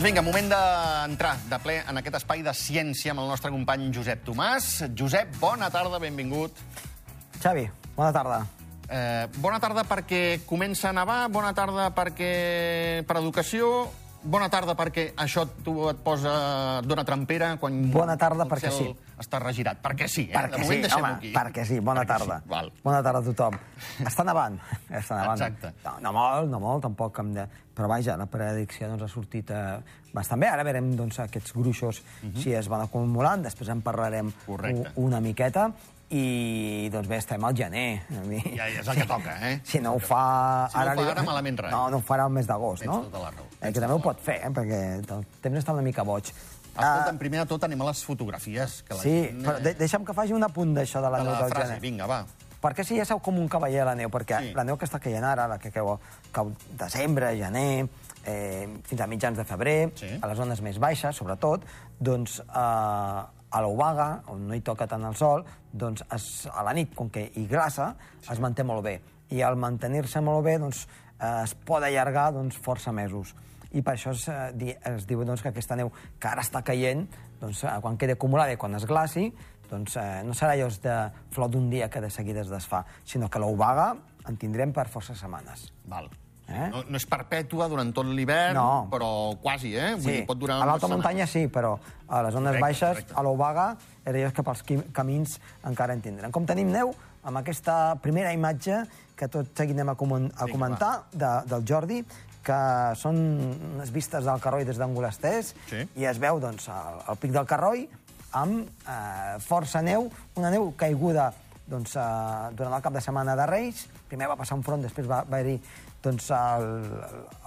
Doncs vinga, moment d'entrar de ple en aquest espai de ciència amb el nostre company Josep Tomàs. Josep, bona tarda, benvingut. Xavi, bona tarda. Eh, bona tarda perquè comença a nevar, bona tarda perquè per educació, bona tarda perquè això tu et posa, et dona trempera quan Bona tarda perquè cel sí. Està regirat. Perquè sí, eh? Perquè de moment sí, deixem-ho home, aquí. perquè sí, bona Perquè tarda. Sí, val. Bona tarda a tothom. Està nevant, està nevant. Exacte. No, no molt, no molt, tampoc hem de... Però vaja, la predicció doncs, ha sortit eh, bastant bé. Ara veurem doncs, aquests gruixos si es van acumulant, després en parlarem Mhm. Correcte. una miqueta. I, doncs bé, estem al gener. A mi... Ja és el que toca, eh? Si no ho fa... Si no ho fa li- ara, malament res. No, no ho farà el mes d'agost, Tens no? tota la raó, Eh, tens que també ho tota pot fer, eh? perquè el temps està una mica boig. Escolta'm, primer de tot anem a les fotografies. Que la Sí, gent, però de eh, deixa'm que faci un apunt d'això de la de neu la del frase. gener. Vinga, va. Perquè si ja seu com un cavaller a la neu, perquè sí. la neu que està caient ara, la que cau, cau desembre, gener, eh, fins a mitjans de febrer, Sí. a les zones més baixes, sobretot, doncs eh, a l'Obaga, on no hi toca tant el sol, doncs es, a la nit, com que hi glaça, sí. es manté molt bé. I al mantenir-se molt bé, doncs, eh, es pot allargar doncs, força mesos. I per això es, eh, di- es diu doncs, que aquesta neu que ara està caient, doncs, eh, quan quedi acumulada i quan es glaci, doncs eh, no serà allò de flor d'un dia que de seguida es desfà, sinó que l'Obaga en tindrem per força setmanes. Val. Eh? No, no és perpètua durant tot l'hivern, No. però quasi, eh? Vull dir, pot durar a l'alta muntanya sí, però a les zones Correcte, baixes, correcte. a l'Obaga, era allò que pels camins encara en tindrem. Com tenim neu, amb aquesta primera imatge que tot seguit anem a, comen a comentar, de, del Jordi, que són unes vistes del Carroi des d'Angolestès, Sí. i es veu doncs, el, el pic del Carroi amb eh, força neu, una neu caiguda doncs, eh, durant el cap de setmana de Reis. Primer va passar un front, després va, va haver-hi doncs, el,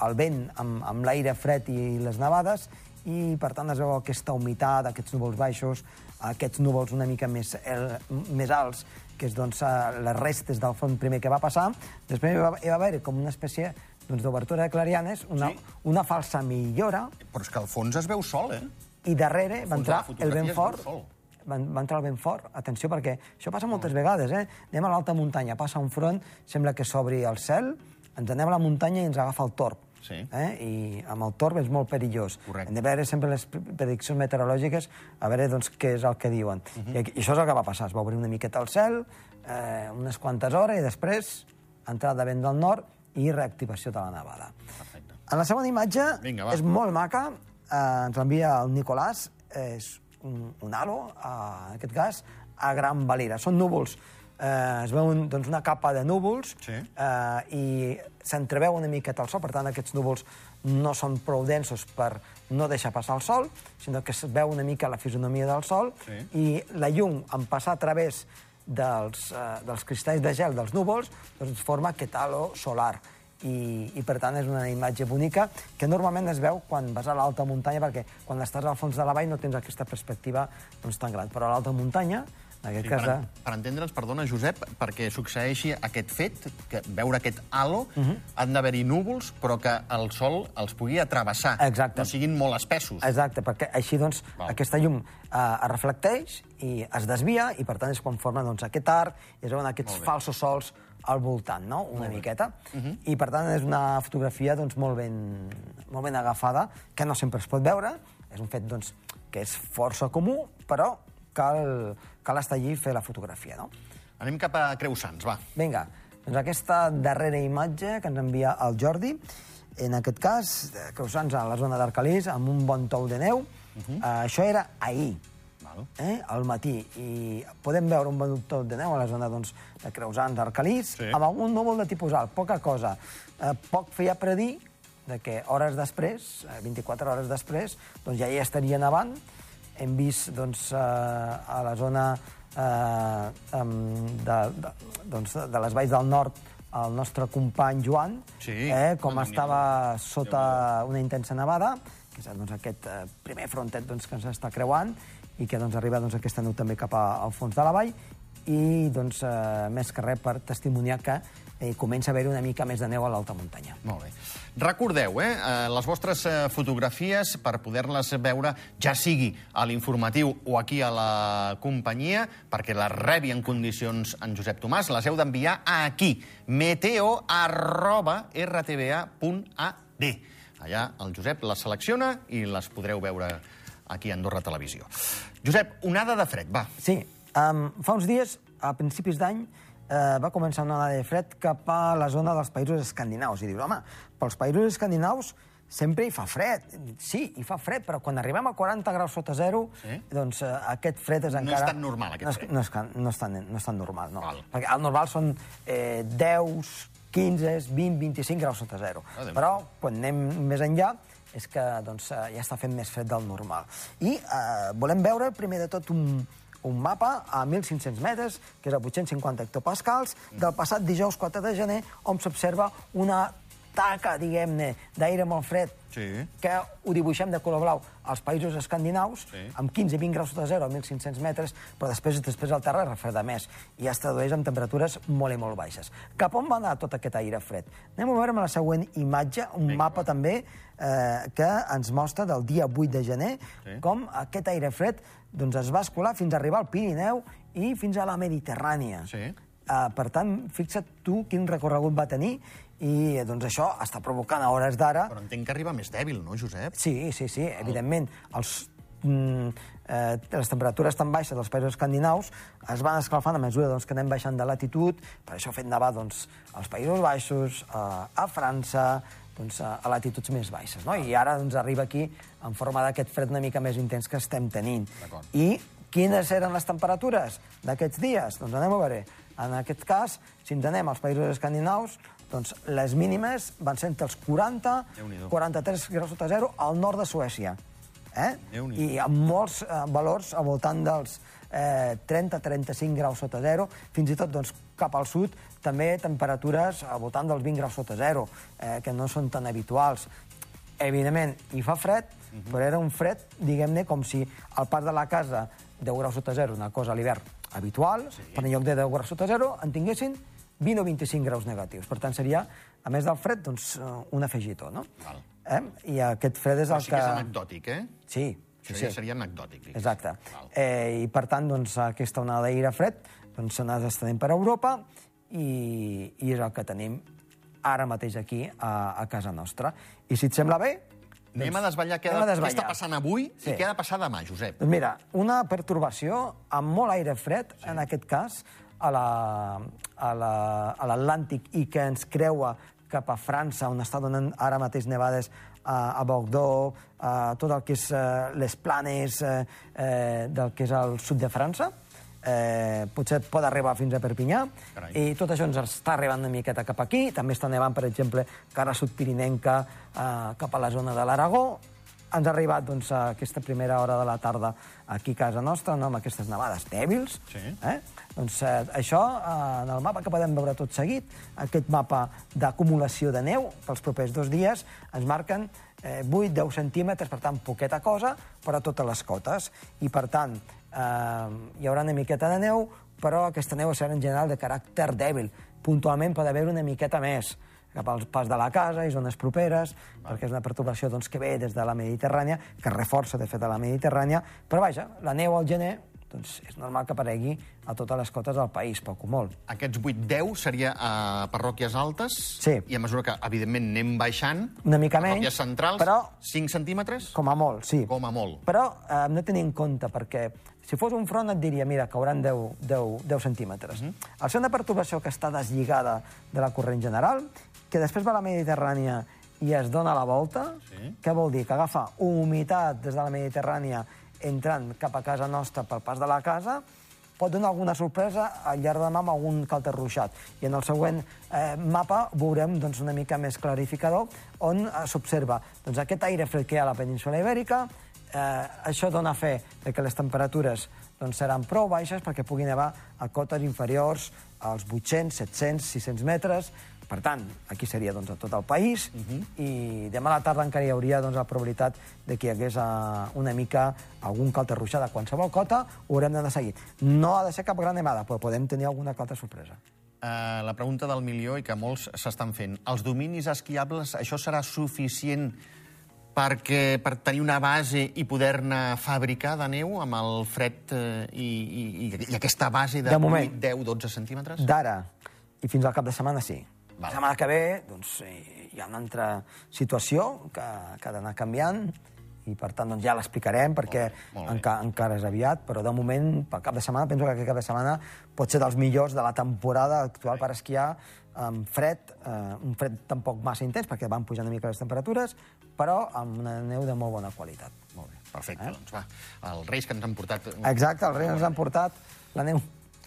el vent amb, amb l'aire fred i les nevades, i per tant es veu aquesta humitat, aquests núvols baixos, aquests núvols una mica més, el, més alts, que és doncs, eh, les restes del front primer que va passar. Després hi va, hi va haver com una espècie doncs, d'obertura de clarianes, una, Sí. una falsa millora, Però és que al fons es veu sol, eh? i darrere va entrar el vent fort. Va, va entrar el vent fort. Atenció, perquè això passa moltes vegades, eh? Anem a l'alta muntanya, passa un front, sembla que s'obri el cel, ens anem a la muntanya i ens agafa el torb. Sí. Eh? I amb el torb és molt perillós. Correcte. Hem de veure sempre les pre- prediccions meteorològiques, a veure doncs, què és el que diuen. Uh Mhm. -huh. I, I això és el que va passar. Es va obrir una miqueta el cel, eh, unes quantes hores, i després entrada de vent del nord i reactivació de la nevada. Perfecte. En la segona imatge Vinga, va. és molt maca, eh, ens l'envia el Nicolàs, és un, un halo, eh, en aquest cas, a Gran Valira. Són núvols, eh, es veu un, doncs, una capa de núvols Sí. eh, i s'entreveu una miqueta el sol, per tant aquests núvols no són prou densos per no deixar passar el sol, sinó que es veu una mica la fisonomia del sol Sí. i la llum, en passar a través dels, eh, dels cristalls de gel dels núvols, doncs forma aquest halo solar. I, I, per tant, és una imatge bonica que normalment es veu quan vas a l'alta muntanya, perquè quan estàs al fons de la vall no tens aquesta perspectiva doncs, tan gran. Però a l'alta muntanya, en aquest Sí, cas... per, per entendre'ns, perdona, Josep, perquè succeeixi aquest fet, que veure aquest halo, uh Mhm. -huh. han d'haver-hi núvols, però que el sol els pugui atravessar. Exacte. No siguin molt espessos. Exacte, perquè així doncs, Val. aquesta llum eh, es reflecteix i es desvia, i per tant és quan forma doncs, aquest arc, i es veuen aquests Molt falsos sols al voltant, no? una miqueta. Uh -huh. I per tant és una fotografia doncs, molt, ben, molt ben agafada, que no sempre es pot veure, és un fet doncs, que és força comú, però cal, cal estar allí i fer la fotografia. No? Anem cap a Creu Sants, va. Vinga, doncs aquesta darrera imatge que ens envia el Jordi, en aquest cas, de Creusans a la zona d'Arcalís, amb un bon tou de neu. Uh -huh. uh, això era ahir, Val. eh, al matí, i podem veure un bon tou de neu a la zona doncs, de Creusans, d'Arcalís, Sí. amb algun núvol de tipus alt, poca cosa. Eh, poc feia predir de que hores després, eh, 24 hores després, doncs ja hi estaria nevant. Hem vist doncs, eh, a la zona eh, de, de, doncs, de les valls del nord el nostre company Joan, Sí, eh, com estava sota una intensa nevada, que és doncs, aquest eh, primer frontet doncs, que ens està creuant i que doncs, arriba doncs, aquesta neu també cap a, al fons de la vall. I doncs, eh, més que res per testimoniar que eh, comença a haver una mica més de neu a l'alta muntanya. Molt bé. Recordeu, eh, eh, les vostres eh, fotografies per poder-les veure, ja sigui a l'informatiu o aquí a la companyia, perquè les rebi en condicions en Josep Tomàs, les heu d'enviar aquí, meteo arroba rtba.ad. Allà el Josep les selecciona i les podreu veure aquí a Andorra Televisió. Josep, onada de fred, va. Sí, um, fa uns dies, a principis d'any, eh, va començar una onada de fred cap a la zona dels països escandinaus. I dius, home, pels països escandinaus sempre hi fa fred. Sí, hi fa fred, però quan arribem a 40 graus sota zero, Sí? doncs eh, aquest fred és No és encara... tan normal, aquest no és, fred. No és, no és, tan, no és tan normal, no. Val. Perquè el normal són eh, 10, 15, 20, 25 graus sota zero. Ah, Déu Però quan anem més enllà és que doncs, eh, ja està fent més fred del normal. I eh, volem veure, primer de tot, un, un mapa a 1.500 metres, que és a 850 hectopascals, del passat dijous 4 de gener, on s'observa una taca, diguem-ne, d'aire molt fred, Sí. que ho dibuixem de color blau als països escandinaus, Sí. amb 15-20 graus sota zero a 1.500 metres, però després després al terra refreda més i es tradueix en temperatures molt i molt baixes. Cap on va anar tot aquest aire fred? Anem a veure amb la següent imatge, un Vinga, mapa també eh, que ens mostra del dia 8 de gener Sí. com aquest aire fred doncs, es va escolar fins a arribar al Pirineu i fins a la Mediterrània. Sí. Uh, per tant, fixa't tu quin recorregut va tenir i doncs, això està provocant a hores d'ara Però entenc que arriba més dèbil, no, Josep? Sí, sí, sí, evidentment. Els, mm, eh, les temperatures tan baixes dels països escandinaus es van escalfant a mesura doncs, que anem baixant de latitud, per això fet nevar doncs, als Països Baixos, eh, a França, doncs, a, a latituds més baixes. No? I ara doncs, arriba aquí en forma d'aquest fred una mica més intens que estem tenint. I quines eren les temperatures d'aquests dies? Doncs anem a veure. En aquest cas, si ens anem als països escandinaus, doncs les mínimes van ser entre els 40 Déu-n'hi-do. 43 graus sota zero al nord de Suècia. Eh? I amb molts eh, valors al voltant dels eh, 30-35 graus sota zero, fins i tot doncs, cap al sud també temperatures al voltant dels 20 graus sota zero, eh, que no són tan habituals. Evidentment, hi fa fred, però era un fred, diguem-ne, com si al parc de la casa 10 graus sota zero, una cosa a l'hivern habitual, sí. per en lloc de 10 graus sota zero, en tinguessin 20 o 25 graus negatius. Per tant, seria, a més del fred, doncs, eh, un afegitó, no? Val. Eh? I aquest fred és Però el sí que que... és anecdòtic, eh? Sí, Això sí, ja seria anecdòtic, diguéssim. Exacte. Val. Eh, I, per tant, doncs, aquesta onada d'aire fred doncs, s'ha anat estenent per Europa i, i és el que tenim ara mateix aquí, a, a casa nostra. I si et sembla bé... Anem a desvetllar què, a què està passant avui Sí. i què ha de passar demà, Josep. Doncs mira, una pertorbació amb molt aire fred, sí. en aquest cas, a la- a la- a l'Atlàntic la, i que ens creua cap a França, on està donant ara mateix nevades a, a Bordeaux, a tot el que és eh, les planes eh, eh, del que és el sud de França, eh, potser pot arribar fins a Perpinyà, Carai. i tot això ens està arribant una miqueta cap aquí, també està nevant, per exemple, cara sud-pirinenca eh, cap a la zona de l'Aragó, ens ha arribat doncs, a aquesta primera hora de la tarda aquí a casa nostra, no, amb aquestes nevades dèbils. Sí. Eh? Doncs eh, això, eh, en el mapa que podem veure tot seguit, aquest mapa d'acumulació de neu pels propers dos dies, ens marquen eh, 8-10 centímetres, per tant, poqueta cosa, per a totes les cotes. I, per tant, eh, hi haurà una miqueta de neu, però aquesta neu serà en general de caràcter dèbil. Puntualment pot haver una miqueta més cap al pas de la casa i zones properes, perquè és una perturbació doncs, que ve des de la Mediterrània, que reforça, de fet, a la Mediterrània, però vaja, la neu al gener doncs, és normal que aparegui a totes les cotes del país, poc o molt. Aquests 8-10 seria a parròquies altes Sí. i a mesura que, evidentment, anem baixant... Una mica parròquies menys, centrals, però- 5 centímetres? Com a molt, sí. Com a molt. Però eh, de tenir en compte, perquè si fos un front et diria, mira, cauran 10, 10, 10 centímetres. Mm -hmm. Al ser una perturbació que està deslligada de la corrent general, que després va a la Mediterrània i es dona la volta, Sí. què vol dir? Que agafa humitat des de la Mediterrània entrant cap a casa nostra pel pas de la casa, pot donar alguna sorpresa al llarg de demà amb algun calter ruixat. I en el següent eh, mapa veurem doncs, una mica més clarificador on eh, s'observa doncs, aquest aire fred que hi ha a la península ibèrica, eh, això dona fe de que les temperatures doncs, seran prou baixes perquè pugui nevar a cotes inferiors als 800, 700, 600 metres. Per tant, aquí seria doncs, a tot el país uh -huh. i demà a la tarda encara hi hauria doncs, la probabilitat de que hi hagués uh, una mica algun calter ruixat a qualsevol cota, ho haurem d'anar seguint. No ha de ser cap gran nevada, però podem tenir alguna calta sorpresa. Uh, la pregunta del milió i que molts s'estan fent. Els dominis esquiables, això serà suficient perquè per tenir una base i poder-ne fabricar de neu amb el fred eh, i, i, i, aquesta base de, De moment. 8, 10, 12 centímetres? D'ara i fins al cap de setmana, sí. La setmana que ve doncs, eh, hi ha una altra situació que, que ha d'anar canviant i per tant doncs, ja l'explicarem perquè molt bé. enca, encara és aviat, però de moment, pel cap de setmana, penso que aquest cap de setmana pot ser dels millors de la temporada actual per esquiar amb fred, eh, un fred tampoc massa intens perquè van pujant una mica les temperatures, però amb una neu de molt bona qualitat. Molt bé, perfecte. Eh? Doncs va, els Reis que ens han portat... Exacte, els reis ens han portat la neu.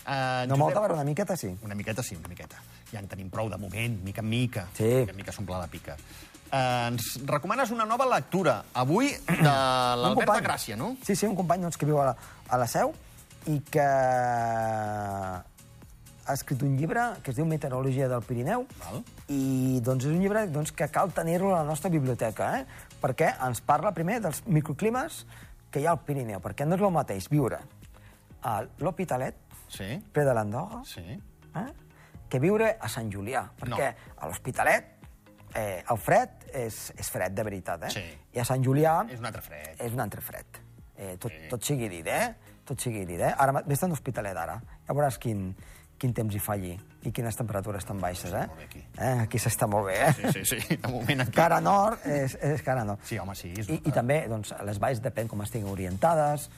Uh, No molta, però una miqueta sí. Una miqueta sí, una miqueta. Ja en tenim prou de moment, mica en mica. Sí. Mica en mica s'omple la pica. Uh, ens recomanes una nova lectura, avui, de l'Albert de. Gràcia, no? Sí, sí, un company doncs, que viu a la, a la Seu i que ha escrit un llibre que es diu Meteorologia del Pirineu Val. i doncs, és un llibre doncs, que cal tenir-lo a la nostra biblioteca, eh? perquè ens parla primer dels microclimes que hi ha al Pirineu, perquè no és el mateix viure a l'Hospitalet, Sí, ple de l'Andoga, sí. eh? Que viure a Sant Julià, perquè a l'Hospitalet eh, el fred és, és fred, de veritat, eh? Sí. I a Sant Julià És un altre fred. és un altre fred. Eh, tot, sí. tot sigui dit, eh? Tot sigui dit, eh? Ara, vés a l'Hospitalet, ara. Ja veuràs quin, quin temps hi fa allí i quines temperatures tan baixes, eh? aquí. eh? Aquí s'està molt bé, eh? Sí, sí, sí. De moment aquí... Cara nord és, és cara nord. Sí, home, sí. És... I, I també, doncs, les valls depèn com estiguin orientades,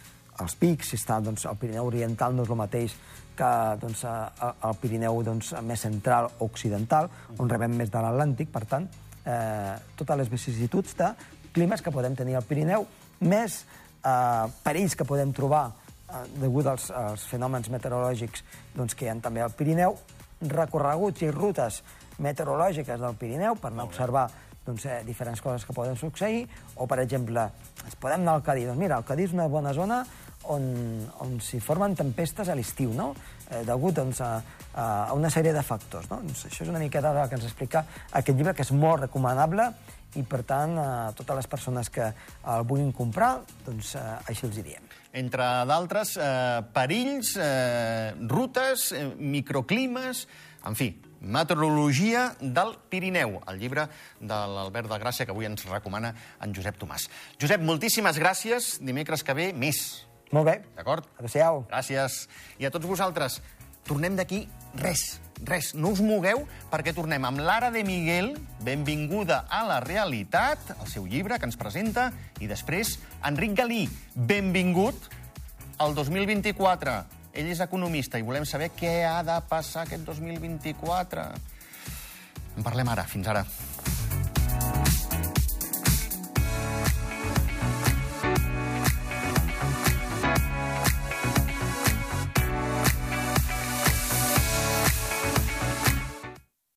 els pics, si està doncs, el Pirineu oriental no és el mateix que doncs, a- el Pirineu doncs, més central o occidental, on rebem més de l'Atlàntic, per tant, eh, totes les vicissituds de climes que podem tenir al Pirineu, més eh, perills que podem trobar eh, degut als, als fenòmens meteorològics doncs, que hi ha també al Pirineu, recorreguts i rutes meteorològiques del Pirineu per anar a observar doncs, eh, diferents coses que poden succeir, o, per exemple, ens podem anar al Cadí. Doncs mira, el Cadí és una bona zona on, on s'hi formen tempestes a l'estiu, no? Eh, degut doncs, a, a una sèrie de factors. No? Doncs això és una miqueta el que ens explica aquest llibre, que és molt recomanable, i, per tant, a totes les persones que el vulguin comprar, doncs eh, així els hi diem. Entre d'altres, eh, perills, eh, rutes, eh, microclimes, en fi, meteorologia del Pirineu, el llibre de l'Albert de Gràcia que avui ens recomana en Josep Tomàs. Josep, moltíssimes gràcies. Dimecres que ve, més. Molt bé. D'acord? Adéu-siau. Gràcies. I a tots vosaltres, tornem d'aquí res, res. No us mogueu perquè tornem amb Lara de Miguel, benvinguda a la realitat, el seu llibre que ens presenta, i després Enric Galí, benvingut al 2024. Ell és economista i volem saber què ha de passar aquest 2024. En parlem ara. Fins ara.